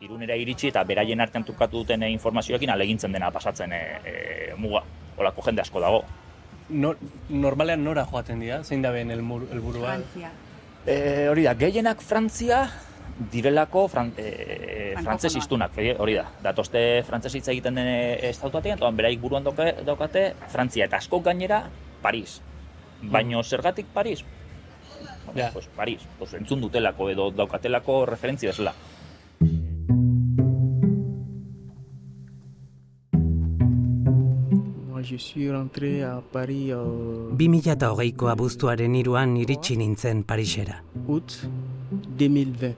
irunera iritsi eta beraien artean tukatu duten eh, informazioekin alegintzen dena pasatzen e, e, muga. Olako jende asko dago. No, normalean nora joaten dira? Zein da behen helburua? Frantzia. E, hori da, gehienak Frantzia direlako fran, e, frantzes istunak, hori da. Datoste frantzes hitz egiten den estatuatik, eta beraik buruan doke, daukate Frantzia. Eta asko gainera Paris. Baino mm. zergatik Paris? Ja. Pues Paris, pues entzun dutelako edo daukatelako referentzia bezala. 2000 eta hogeiko abuztuaren iruan iritsi nintzen Parisera. Ut 2020.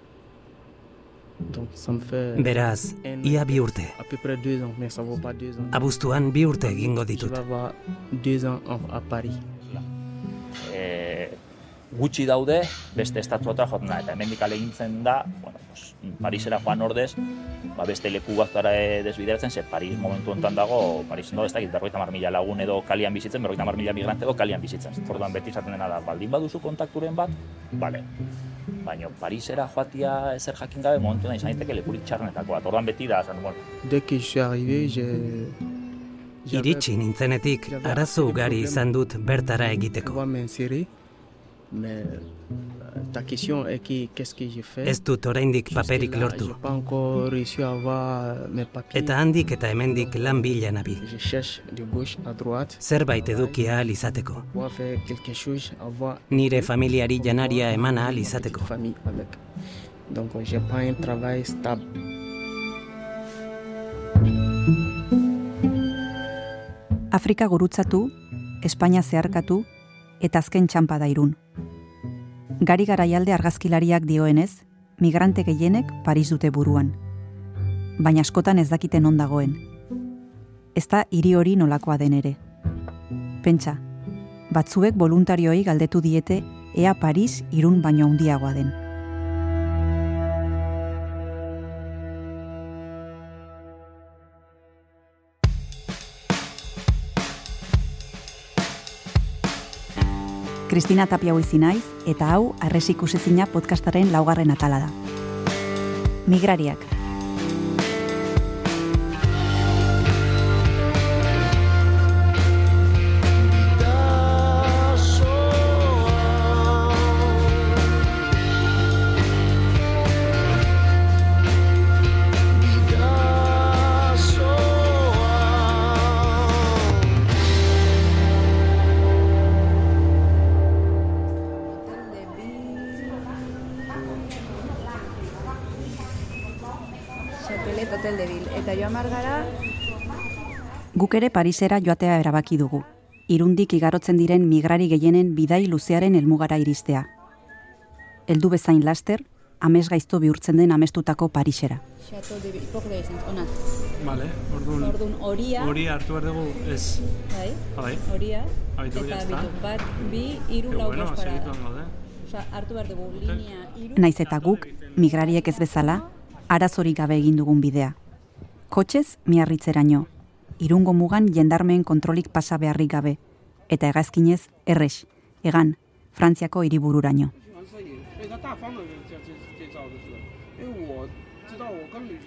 Beraz, ia bi urte. Abuztuan bi urte egingo ditut gutxi daude beste estatuata joaten da eta hemendik alegintzen da bueno, pues, Parisera joan ordez ba, beste leku batzara e, desbideratzen ze Paris momentu honetan dago Parisen dago ez dakit berrogeita hamar mila lagun edo kalian bizitzen berrogeita hamar mila migrante edo kalian bizitzen. Orduan beti izaten dena da baldin baduzu kontakturen bat bale. Baina Parisera joatia ezer jakin gabe momentu honetan izan daiteke lekurik txarrenetako bat. Orduan beti da esan, bueno, je suis arrivé, j'ai... j'avais Iritsi nintzenetik, arazo ugari izan dut bertara egiteko. pouvoir m'insérer, mais euh, ta question est qui, qu'est-ce que j'ai fait Ez dut oraindik paperik lortu. papiers. Eta handik eta hemendik lan bila droite Zerbait eduki ahal izateko. Nire familiari janaria eman ahal izateko. Donc euh, j'ai pas un travail stable. Afrika gurutzatu, Espainia zeharkatu eta azken txampa da irun. Gari garaialde argazkilariak dioenez, migrante gehienek Paris dute buruan. Baina askotan ez dakiten on dagoen. Ez da hiri hori nolakoa den ere. Pentsa, batzuek voluntarioei galdetu diete ea Paris irun baino handiagoa den. Kristina Tapia Huizi naiz eta hau Arres ikusezina podcastaren laugarren atala da. Migrariak. Guk ere Parisera joatea erabaki dugu. Irundik igarotzen diren migrari gehienen bidai luzearen helmugara iristea. Heldu bezain laster, amez gaizto bihurtzen den amestutako Parisera. Chateau de de Vicens, ona. Vale, orduan... Orduan horia, Hori hartu behar dugu, ez... bai, Bai, horia, Abitu, eta bitu, bat, bi, que lau, bueno, segituan parada. Osa, hartu behar dugu, linea, hiru, Naiz eta guk, migrariek ez bezala, arazorik gabe egin dugun bidea. Kotxez, miarritzeraino. Irungo mugan jendarmeen kontrolik pasa beharrik gabe. Eta hegazkinez, errex, egan, Frantziako hiribururaino.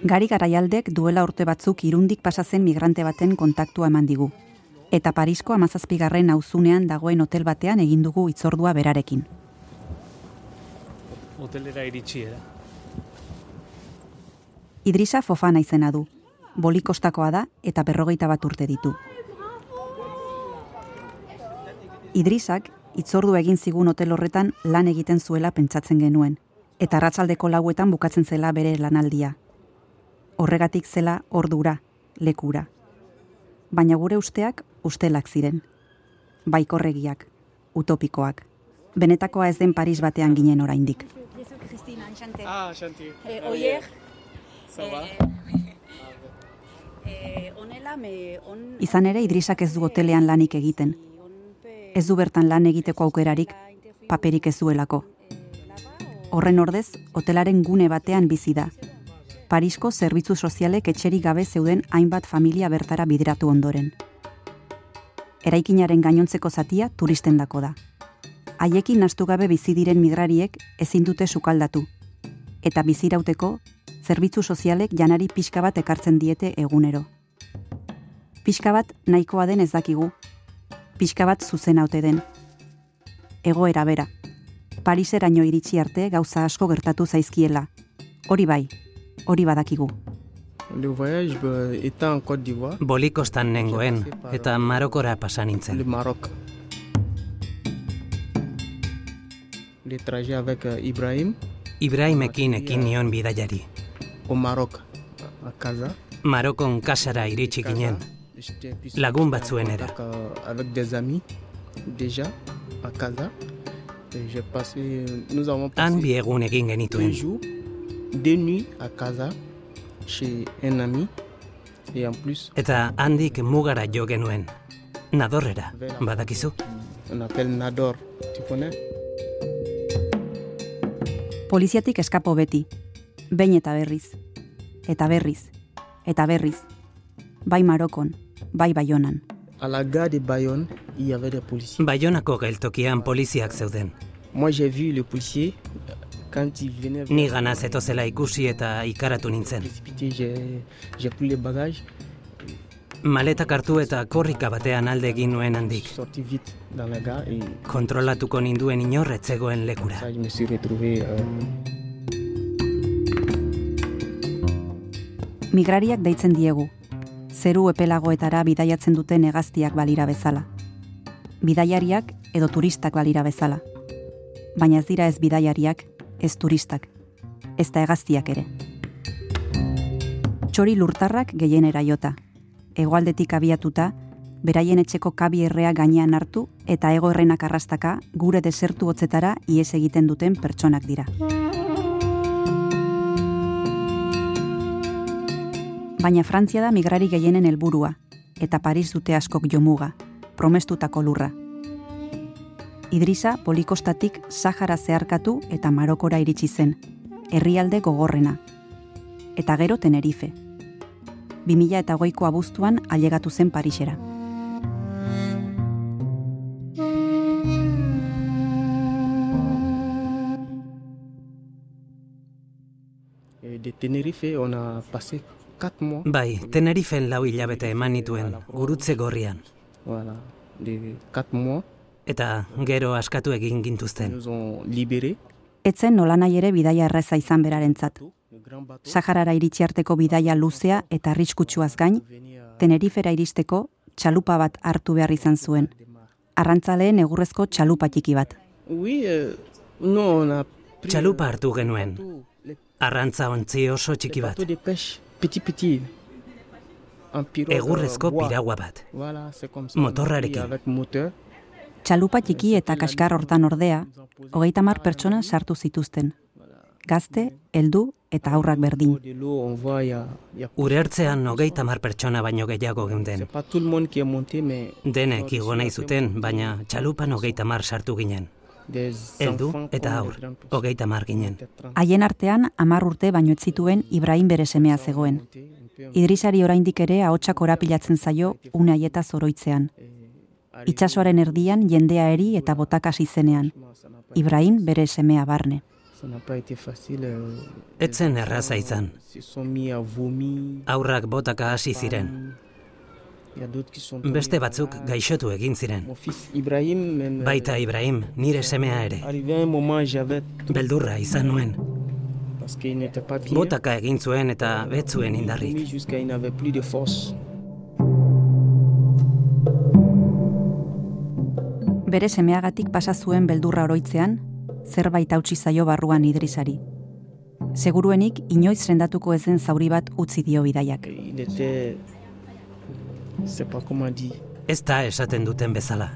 Gari garaialdek duela urte batzuk irundik pasatzen migrante baten kontaktua eman digu. Eta Parisko amazazpigarren auzunean dagoen hotel batean egin dugu itzordua berarekin. Hotelera iritsi, era. Idrisa Fofana izena du. Bolikostakoa da eta berrogeita bat urte ditu. Idrisak itzordu egin zigun hotel horretan lan egiten zuela pentsatzen genuen, eta arratsaldeko lauetan bukatzen zela bere lanaldia. Horregatik zela ordura, lekura. Baina gure usteak ustelak ziren. Baikorregiak, utopikoak. Benetakoa ez den Paris batean ginen oraindik. Ah, chantier. Eh, oier, eh. Izan ere Idrisak ez du hotelean lanik egiten. Ez du bertan lan egiteko aukerarik, paperik ez duelako. Horren ordez, hotelaren gune batean bizi da. Parisko zerbitzu sozialek etxerik gabe zeuden hainbat familia bertara bideratu ondoren. Eraikinaren gainontzeko zatia turistendako da. Haiekin nastu gabe bizi diren migrariek ezin dute sukaldatu. Eta bizirauteko zerbitzu sozialek janari pixka bat ekartzen diete egunero. Pixka bat nahikoa den ez dakigu. Pixka bat zuzen haute den. Egoera bera. Pariseraino iritsi arte gauza asko gertatu zaizkiela. Hori bai, hori badakigu. Le voyage bah, étant en Côte d'Ivoire, Bolikostan nengoen, eta Marokora pasa le nintzen. Maroc. Le trajet avec euh, Ibrahim Ibrahimekin ekin nion bidaiari. Au Maroc, à Casa. Marokon kasara iritsi ginen. Lagun en batzuen era. Avec des amis, déjà, à Casa. Et j'ai passé, nous avons Han passé bi egun egin deux genituen. jours, deux nuits à Casa, chez un ami. Et en plus, Eta handik mugara jo genuen. Nadorrera, badakizu? on appelle Nador. Tu connais Poliziatik eskapo beti. Behin eta berriz. Eta berriz. Eta berriz. Bai Marokon, bai Baionan. À la gare de Bayonne, il y avait des policiers. Baionako geltokian poliziak zeuden. Moi, j'ai vu le policier quand il venait. Ni gana zetozela ikusi eta ikaratu nintzen. j'ai j'ai pris les bagages. Maletak hartu eta korrika batean alde egin nuen handik. Kontrolatuko ninduen inorret zegoen lekura. Migrariak deitzen diegu. Zeru epelagoetara bidaiatzen duten hegaztiak balira bezala. Bidaiariak edo turistak balira bezala. Baina ez dira ez bidaiariak, ez turistak. Ez da hegaztiak ere. Txori lurtarrak gehienera jota. Hegoaldetik abiatuta, beraien etxeko kabi errea gainean hartu eta ego errenak arrastaka gure desertu hotzetara ies egiten duten pertsonak dira. Baina Frantzia da migrari gehienen helburua, eta Paris dute askok jomuga, promestutako lurra. Idrisa polikostatik Sahara zeharkatu eta Marokora iritsi zen, herrialde gogorrena. Eta gero Tenerife. 2000 eta hogeiko abuztuan ailegatu zen Parisera. et de Tenerife, on a passé. Bai, Tenerifen lau hilabete eman nituen, gurutze gorrian. Voilà, de quatre mois. Eta gero askatu egin gintuzten. Etzen nolanahi ere bidaia erreza izan berarentzat. Saharara iritsi arteko bidaia luzea eta arriskutsuaz gain, Tenerifera iristeko txalupa bat hartu behar izan zuen. Arrantzaleen egurrezko txalupa txiki bat. Euh. Txalupa hartu genuen. Arrantza ontzi oso txiki bat. Pirogue, Egurrezko euh, bois. piragua bat. Motorrarekin. Txalupa txiki eta kaskar hortan ordea, hogeita mar pertsona sartu zituzten. Gazte, heldu eta aurrak Au berdin. a- Urertzean hogeita mar pertsona baino gehiago geunden. Denek igo nahi zuten, baina txalupan hogeita mar sartu ginen. Enfants eta aur, hogeita mar ginen. Peut-être 30 Haien artean hamar urte baino ez zituen Ibrahim bere semea zegoen. Idrisari oraindik ere ahotsak korapilatzen zaio une haieta zoroitzean. arrivé, Itsasoaren erdian jendea eri eta botakas izenean. Ibrahim bere semea barne. Etzen erraza izan. Aurrak botaka hasi ziren. Il y a d'autres qui sont Beste batzuk gaixotu egin ziren. Euh, Baita Ibrahim, nire semea ere. Beldurra izan nuen. Botaka egin zuen eta betzuen Il indarrik. Bere semeagatik pasa zuen beldurra oroitzean, zerbait hautsi zaio barruan Idrisari. Seguruenik inoiz sendatuko ezen zauri bat utzi dio bidaiak. Sais pas comment dire, Ez da esaten duten bezala.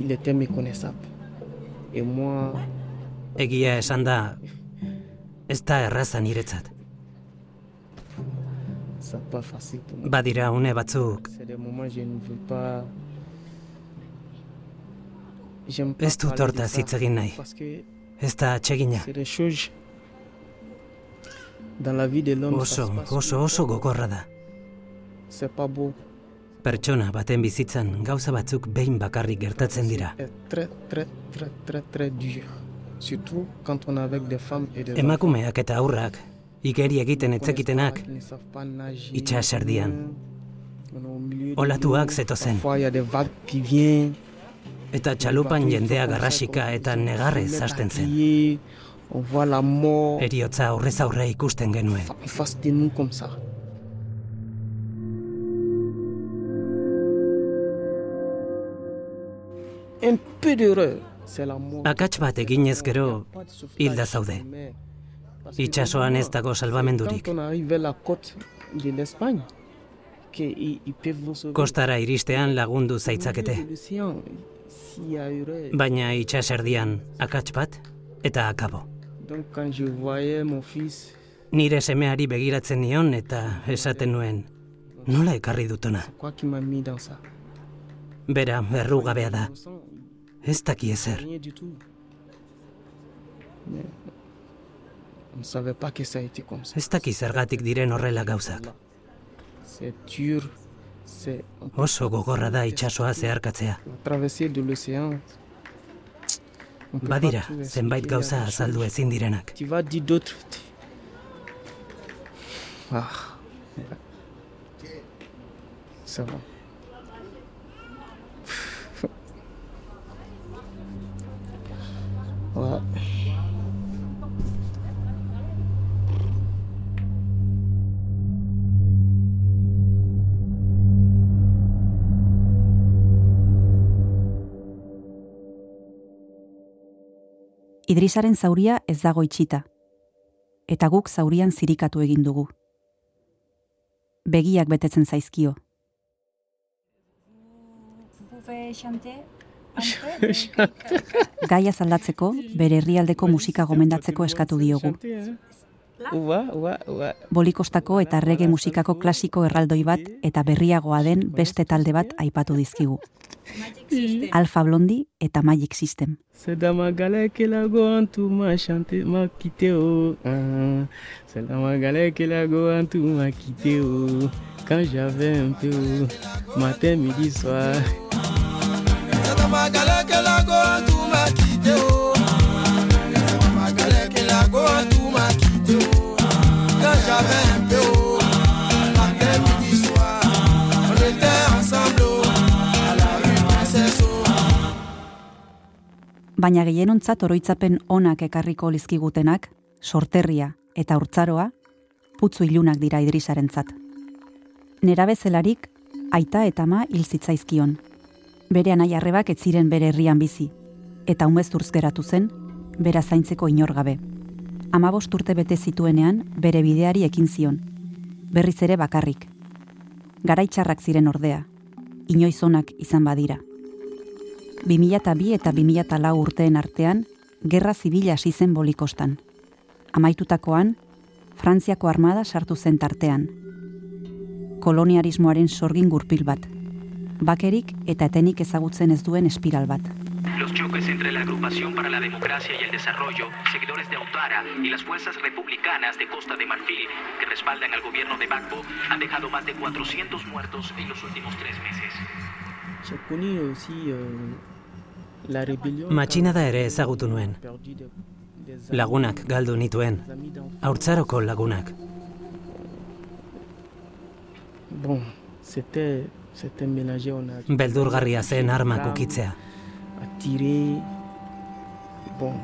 il était méconnaissable. Et moi, Egia esan da, ez da erraza niretzat. c'est pas facile pour moi. Badira une batzuk, C'est des moments je ne veux pas. Ez dut hortaz ça, hitz egin nahi. Ez da atsegina. c'est ça Oso, oso, oso gogorra da. Beau. Pertsona baten bizitzan gauza batzuk behin bakarrik gertatzen dira. Très, très, très, très dur. Surtout quand on avec des femmes et des. Emakumeak eta aurrak igeri egiten etzekitenak, itsas erdian. Olatuak zetozen. Eta txalupan jendea garrasika eta negarrez hasten zen. Eriotza aurrez aurre ikusten genuen. Un peu mort. Akats bat eginez gero, hilda zaude. Itxasoan ez dago salbamendurik. Kostara iristean lagundu zaitzakete. Baina itsas erdian akats bat eta akabo. Nire semeari begiratzen nion eta esaten nuen, nola ekarri dutona. Bera, errugabea da. Ez daki ezer. Ez daki zergatik diren horrela gauzak. Oso gogorra da itsasoa zeharkatzea. Badira, zenbait gauza azaldu ezin direnak. Tu vas dire d'autres. tu- Ah. Idrisaren zauria ez dago itxita. Eta guk zaurian zirikatu egin dugu. Begiak betetzen zaizkio. Gaia zaldatzeko, bere herrialdeko musika gomendatzeko eskatu diogu. Ouais, ouais, ouais. Bolikostako eta rege musikako klasiko erraldoi bat eta berriagoa den beste talde bat aipatu dizkigu. Alpha Blondi eta Magic System. C'est dans ma galère que la tout m'a chanté, m'a quitté, oh. ah. C'est dans ma galère que la tout m'a quitté. Quand j'avais un peu, oh. matin, midi, soir. C'est dans ma galère que la goa tout m'a quitté Baina gehienontzat oroitzapen onak ekarriko lizkigutenak, sorterria eta urtzaroa, putzu ilunak dira idrisarentzat. Nerabezelarik, aita eta ama hil zitzaizkion. Bere anai arrebak ez ziren bere herrian bizi, eta umezturz geratu zen, bera zaintzeko inor gabe. Amabost urte bete zituenean, bere bideari ekin zion. Berriz ere bakarrik. Garaitxarrak ziren ordea, inoiz onak izan badira. 2002 eta 2004 urteen artean, gerra zibila hasi zen bolikostan. Amaitutakoan, Frantziako armada sartu zen tartean. Koloniarismoaren sorgin gurpil bat. Bakerik eta etenik ezagutzen ez duen espiral bat. Los choques entre la Agrupación para la Democracia y el Desarrollo, seguidores de Autara y las fuerzas republicanas de Costa de Marfil, que respaldan al gobierno de Bagbo, han dejado más de 400 muertos en los últimos tres meses. Matxinada ere ezagutu nuen. Lagunak galdu nituen. Haurtzaroko lagunak. Bon, c'était c'était mélangé, on a Beldurgarria zen armak ukitzea. à tirer. Bon.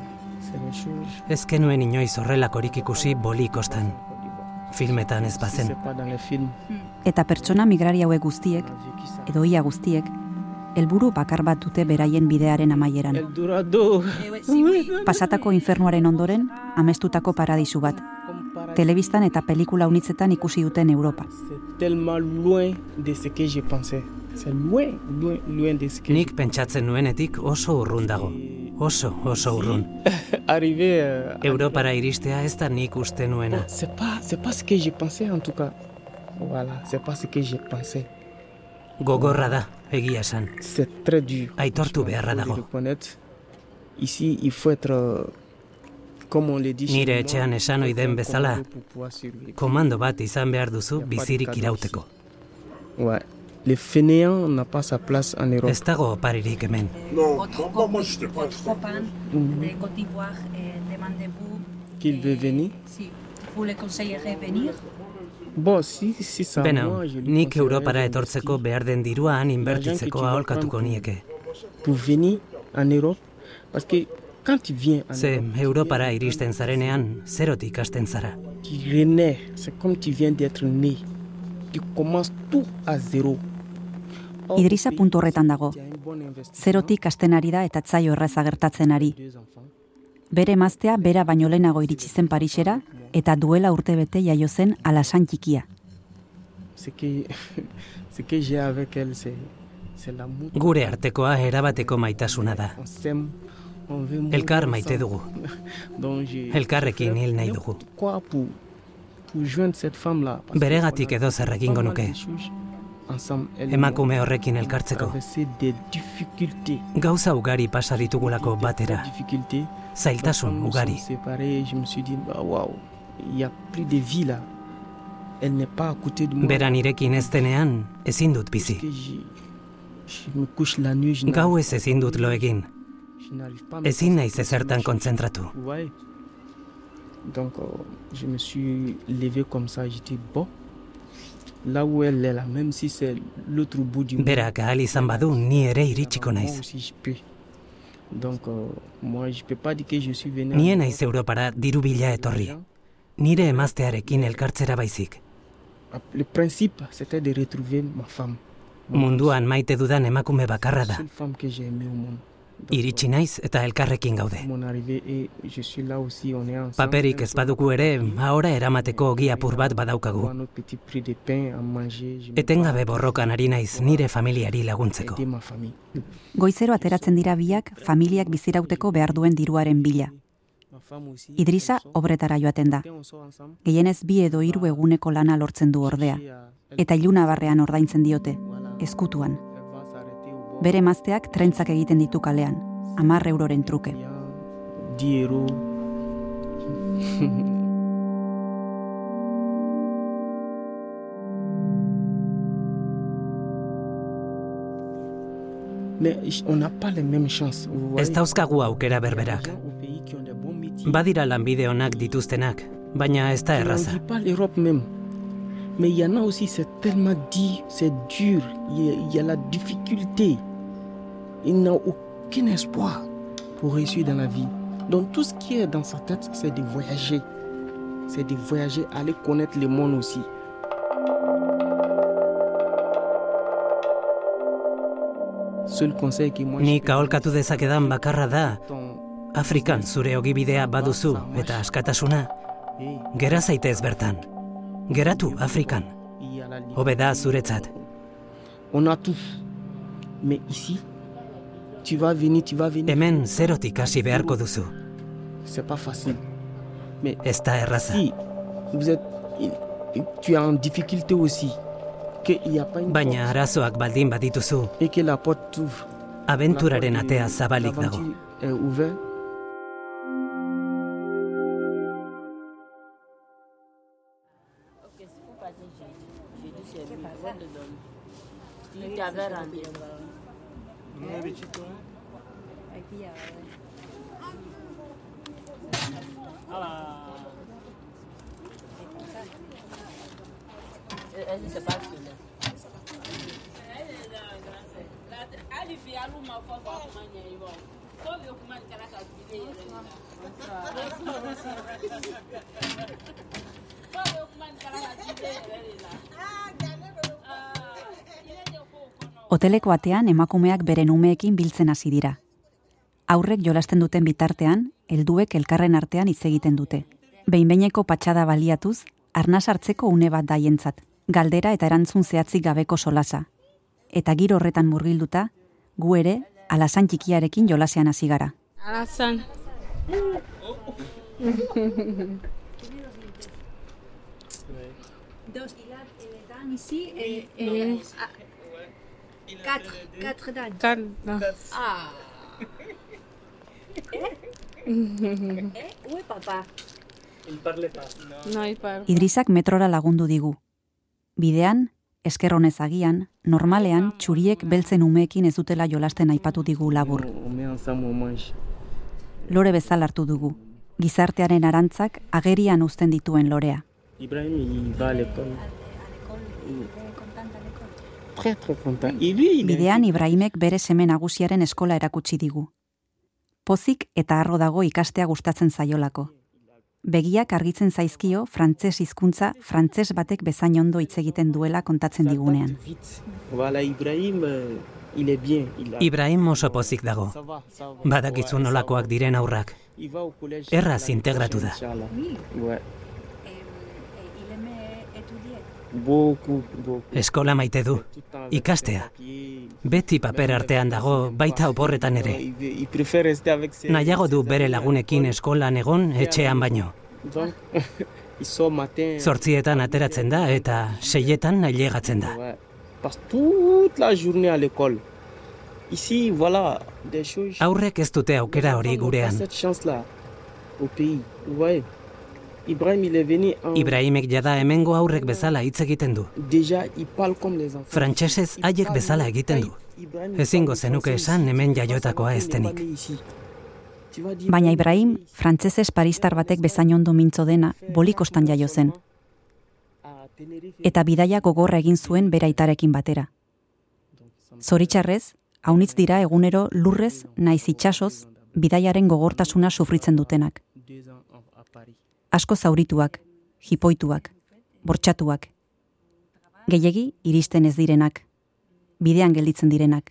Ez genuen inoiz horrelakorik ikusi bolikostan. Filmetan ez bazen. Eta pertsona migrari hauek guztiek, edo ia guztiek, helburu bakar bat dute beraien bidearen amaieran. Pasatako infernuaren ondoren, amestutako paradisu bat. Telebistan eta pelikula unitzetan ikusi duten Europa. Nik pentsatzen nuenetik oso urrun dago. Oso, oso urrun. euh, Europara iristea ez da nik uste nuena. C'est pas, c'est pas ce que je pensais en tout cas. Voilà, c'est pas ce que je pensais. Gogorra da, egia esan. C'est très dur. Aitortu franchement, beharra faut le dago. reconnaître. Ici, il faut être, euh, comme on le dit chez Nire etxean il esan faut ohi être den bezala. Komando bat izan behar duzu bizirik irauteko. Ouais. Le fainéant n'a pas sa place en Europe. Ez dago oparirik hemen. D'Ivoire eh, demande-vous Qu'il veut venir si Vous les conseillerez venir Beno, moi, je lui nik Europara etortzeko behar den dirua han inbertitzeko aholkatuko nieke. Pour venir en Europe, parce que quand tu viens en Ze Europe, Europara iristen zarenean, zerotik hasten zara. tu renais, c'est comme tu viens d'être né. Tu commences tout à zéro. Or, Idrisa puntu horretan dago. tu Zerotik hasten ari da eta etzaio erraza gertatzen ari. Bere emaztea bera baino lehenago iritsi zen Parisera eta duela urtebete jaio zen alasan txikia. Ce que, ce que j'ai avec elle, c'est, c'est l'amour. Gure artekoa erabateko maitasuna da. Elkar maite dugu. Elkarrekin hil nahi dugu. Beregatik edo zer egingo nuke. Emakume horrekin elkartzeko. Gauza ugari pasa ditugulako batera. Zailtasun ugari. Bera nirekin ez denean, ezin dut bizi. Gau ez ezin dut lo egin. Ezin naiz ezertan kontzentratu. Donc, euh, je me suis levé comme ça, dit, bon, est là, même si c'est l'autre bout du Berak ahal izan badu, ni ere iritsiko naiz. Donc, euh, moi, je peux pas dire que je suis venu... Ni naiz Europara diru bila etorri. Nire emaztearekin elkartzera baizik. Le principe, c'était de retrouver ma femme. Munduan maite dudan emakume bakarra da. Iritsi naiz eta elkarrekin gaude. Paperik ez badugu ere, ahora eramateko ogi apur bat badaukagu. Etengabe borrokan ari naiz nire familiari laguntzeko. Goizero ateratzen dira biak familiak bizirauteko behar duen diruaren bila. Idrisa obretara joaten da. Gehienez bi edo hiru eguneko lana lortzen du ordea. Eta iluna barrean ordaintzen diote, eskutuan. Bere emazteak trentzak egiten ditu kalean, amar euroren truke. Il y a 10 euros. Mais on n'a pas les mêmes chances. vous voyez. Ez dauzkagu aukera berberak. Badira lanbide onak dituztenak, baina ez da erraza. Mais il y en a aussi, c'est tellement dit, c'est dur, il y, a, il y a la difficulté. Il n'a aucun espoir pour réussir dans la vie. Donc tout ce qui est dans sa tête, c'est de voyager. C'est de voyager, aller connaître le monde aussi. Seul conseil que moi aholkatu donner, dezakedan bakarra da, Afrikan zure ogibidea baduzu eta askatasuna, gera zaitez bertan. Geratu Afrikan, il y hobe da zuretzat. On a tout. Mais ici, tu vas venir, tu vas venir. Hemen zerotik hasi beharko duzu. C'est pas facile. Mais Ez da erraza. si vous êtes, tu es en difficulté aussi, qu'il n'y a pas une Baina arazoak baldin badituzu, et que la porte t'ouvre. abenturaren Aquí a ver, Andy. ¿No bichito, eh? Ah, Aquí ya, ¡Hala! Ese se pasa, Hoteleko atean emakumeak beren umeekin biltzen hasi dira. Aurrek jolasten duten bitartean, helduek elkarren artean hitz egiten dute. Behinbeineko patxada baliatuz, arnas hartzeko une bat daientzat, galdera eta erantzun zehatzik gabeko solasa. Eta giro horretan murgilduta, gu ere, alasan txikiarekin jolasean hasi gara. Alasan. Dos, il a les dames ici et, Eh, quatre, quatre dames. Carla. Ah. eh, où est papa No hay par. Idrisak metrora lagundu digu. Bidean, eskerronez agian, normalean txuriek beltzen umeekin ez dutela jolasten aipatu digu labur. Lore bezala hartu dugu. gizartearen arantzak agerian uzten dituen lorea. Ibrahim, il Bidean Ibrahimek bere seme nagusiaren eskola erakutsi digu. Pozik eta harro dago ikastea gustatzen zaiolako. Begiak argitzen zaizkio frantses hizkuntza frantses batek bezain ondo hitz egiten duela kontatzen digunean. vite. Voilà, Ibrahim, euh, il est bien. Il a... Ibrahim oso pozik dago. Badakizu nolakoak diren aurrak. Erraz integratu da. Eskola maite du. Ikastea. Beti paper artean dago, baita oporretan ere. Nahiago du bere lagunekin eskolan egon etxean baino. Zortzietan ateratzen da eta seietan ailegatzen da. Aurrek ez dute aukera hori gurean. Ibrahimek jada hemengo aurrek bezala hitz egiten du. Frantsesez haiek bezala egiten du. Ezingo zenuke esan hemen jaiotakoa dire, Baina Ibrahim, frantsesez paristar batek bezain ondo mintzo dena, bolikostan jaio zen, eta bidaia gogorra egin zuen bere aitarekin batera. Zoritxarrez, haunitz dira egunero lurrez naiz itsasoz bidaiaren gogortasuna sufritzen dutenak. Deux ans en- à Paris. Asko zaurituak, jipoituak, bortxatuak. Gehiegi iristen ez direnak, bidean gelditzen direnak.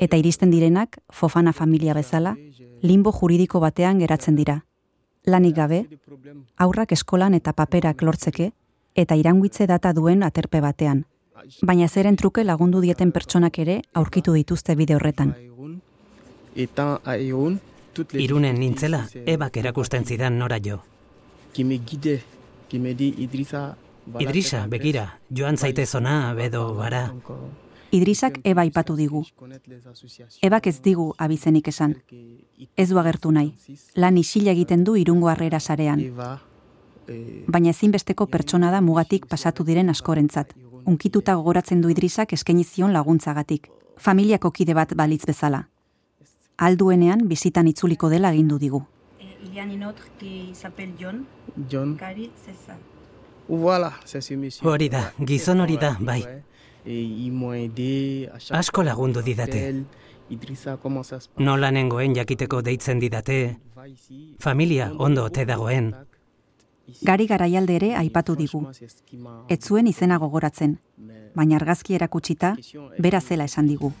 Eta iristen direnak, fofana familia bezala, limbo juridiko batean geratzen dira. Lanik gabe, aurrak eskolan eta paperak lortzeke, eta iranguitze data duen aterpe batean. Baina zeren truke lagundu dieten pertsonak ere aurkitu dituzte bide horretan. À Irun. Irunen nintzela, ebak erakusten zidan nora jo. qui me guidait, qui me dit Idrissa. voilà Idrisa, adresse. begira, joan zaitez ona, bedo bara. Idrisak eba aipatu digu. Ebak ez digu abizenik esan. Ez du agertu nahi. Lan isila egiten du irungo harrera sarean. Eh, Baina ezinbesteko pertsona da mugatik pasatu diren askorentzat. Unkituta gogoratzen du Idrisak eskaini zion laguntzagatik. Familiako kide bat balitz bezala. Alduenean bizitan itzuliko dela agindu digu. il y a un autre qui s'appelle John. John. Cari, c'est ça. Voilà, c'est ce monsieur. Hori da, gizon hori da, bai. Chaque Asko lagundu didate. Nola nengoen jakiteko deitzen didate, familia ondo ote dagoen. Gari garaialde ere aipatu digu. Ez zuen izena gogoratzen, baina argazki erakutsita, bera zela esan digu.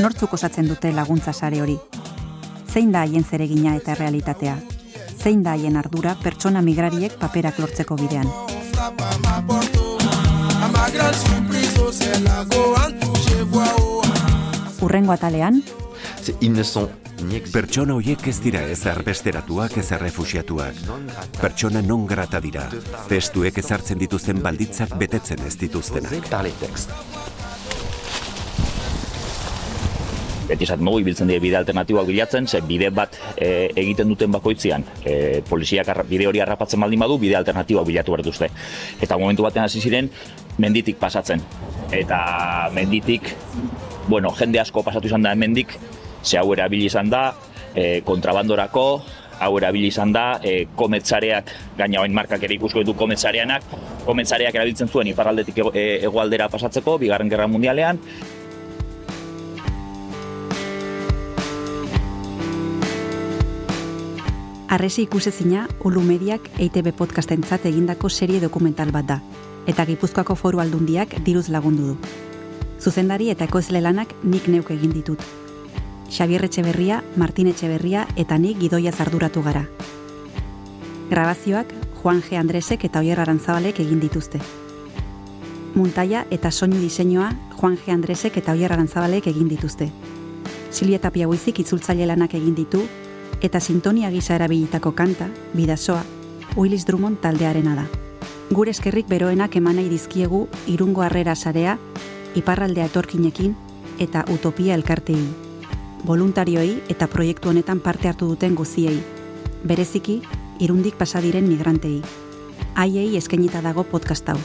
Nortzuk osatzen dute laguntza sare hori? Zein da haien zeregina eta realitatea? Zein da haien ardura pertsona migrariek paperak lortzeko bidean? Urrengo atalean, Pertsona horiek ez dira ez erbesteratuak ez errefusiatuak. Pertsona non grata dira. Testuek ezartzen dituzten balditzak betetzen ez dituztenak. Beti esaten dugu ibiltzen dira bide alternatiboak bilatzen, ze bide bat e, egiten duten bakoitzean, e, poliziak bide hori harrapatzen baldin badu, bide alternatiboak bilatu behar dituzte. Eta momentu batean hasi ziren, menditik pasatzen. Eta menditik, bueno, jende asko pasatu izan da mendik, ze hau erabili izan da, e, kontrabandorako, hau erabili izan da, e, kometzareak, gaina oin markak ere ikusko ditu kometzareanak, kometzareak erabiltzen zuen iparraldetik e, hegoaldera pasatzeko, bigarren gerra mundialean, Arresi ikusezina, Ulu Mediak EITB podcastentzat egindako serie dokumental bat da, eta Gipuzkoako foru aldundiak diruz lagundu du. Zuzendari eta ekoizle lanak nik neuk egin ditut. Xabier Etxeberria, Martin Etxeberria eta nik gidoia arduratu gara. Grabazioak Juan G. Andresek eta Oier Arantzabalek egin dituzte. Muntaia eta soinu diseinua Juan G. Andresek eta Oier Arantzabalek egin dituzte. Silvia Tapia Buizik itzultzaile lanak egin ditu, eta sintonia gisa erabilitako kanta, bidasoa, Willis Drummond taldearena da. Gure eskerrik beroenak emanei dizkiegu irungo harrera sarea, iparraldea etorkinekin eta utopia elkartei. Voluntarioei eta proiektu honetan parte hartu duten guziei. Bereziki, irundik pasadiren migrantei. Haiei eskainita dago podcast hau.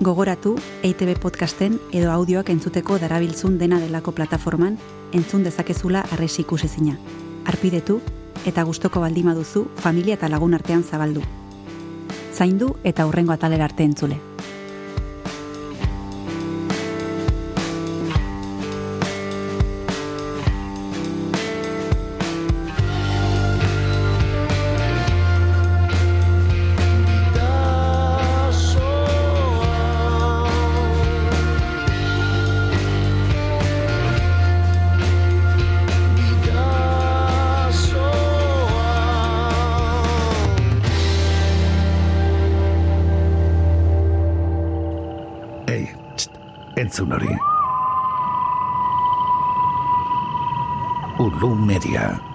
Gogoratu, EITB podcasten edo audioak entzuteko darabiltzun dena delako plataforman entzun dezakezula arresi ikusezina. Arpidetu eta gustoko baldima duzu familia eta lagun artean zabaldu. Zaindu eta hurrengo atalera arte entzule. Blue Media.